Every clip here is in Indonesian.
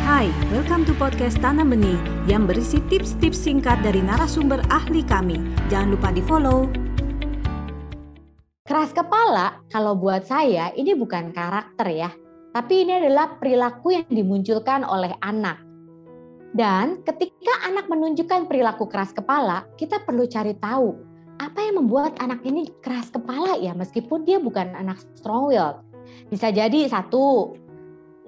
Hai, welcome to podcast Tanam Benih yang berisi tips-tips singkat dari narasumber ahli kami. Jangan lupa di-follow. Keras kepala, kalau buat saya ini bukan karakter ya, tapi ini adalah perilaku yang dimunculkan oleh anak. Dan ketika anak menunjukkan perilaku keras kepala, kita perlu cari tahu apa yang membuat anak ini keras kepala ya meskipun dia bukan anak strong will. Bisa jadi satu,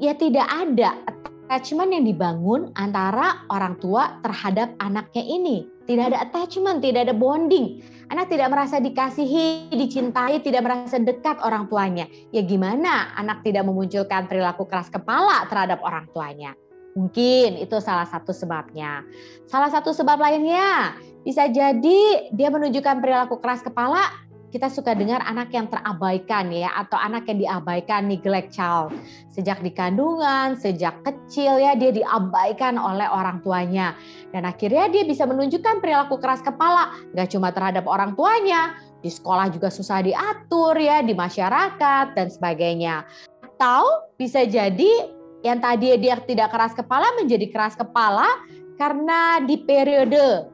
ya tidak ada attachment yang dibangun antara orang tua terhadap anaknya ini. Tidak ada attachment, tidak ada bonding. Anak tidak merasa dikasihi, dicintai, tidak merasa dekat orang tuanya. Ya gimana anak tidak memunculkan perilaku keras kepala terhadap orang tuanya? Mungkin itu salah satu sebabnya. Salah satu sebab lainnya bisa jadi dia menunjukkan perilaku keras kepala kita suka dengar anak yang terabaikan ya atau anak yang diabaikan neglect child. Sejak di kandungan, sejak kecil ya dia diabaikan oleh orang tuanya. Dan akhirnya dia bisa menunjukkan perilaku keras kepala nggak cuma terhadap orang tuanya, di sekolah juga susah diatur ya, di masyarakat dan sebagainya. Atau bisa jadi yang tadi dia tidak keras kepala menjadi keras kepala karena di periode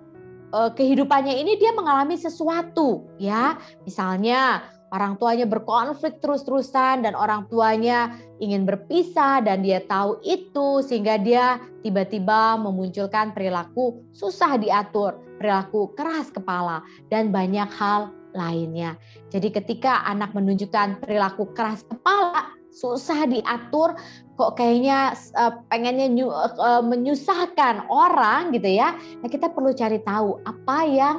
uh, kehidupannya ini dia mengalami sesuatu ya misalnya orang tuanya berkonflik terus-terusan dan orang tuanya ingin berpisah dan dia tahu itu sehingga dia tiba-tiba memunculkan perilaku susah diatur, perilaku keras kepala dan banyak hal lainnya. Jadi ketika anak menunjukkan perilaku keras kepala, susah diatur kok kayaknya uh, pengennya uh, menyusahkan orang gitu ya. Nah, kita perlu cari tahu apa yang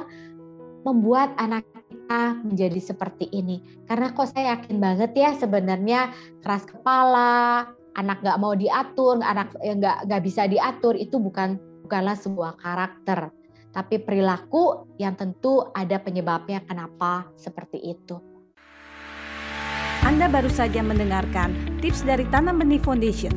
membuat anak kita menjadi seperti ini. Karena kok saya yakin banget ya sebenarnya keras kepala, anak nggak mau diatur, anak nggak nggak bisa diatur itu bukan bukanlah sebuah karakter, tapi perilaku yang tentu ada penyebabnya kenapa seperti itu. Anda baru saja mendengarkan tips dari Tanam Benih Foundation.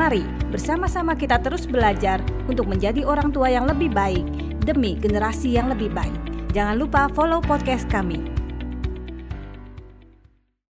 Mari bersama-sama kita terus belajar untuk menjadi orang tua yang lebih baik demi generasi yang lebih baik. Jangan lupa follow podcast kami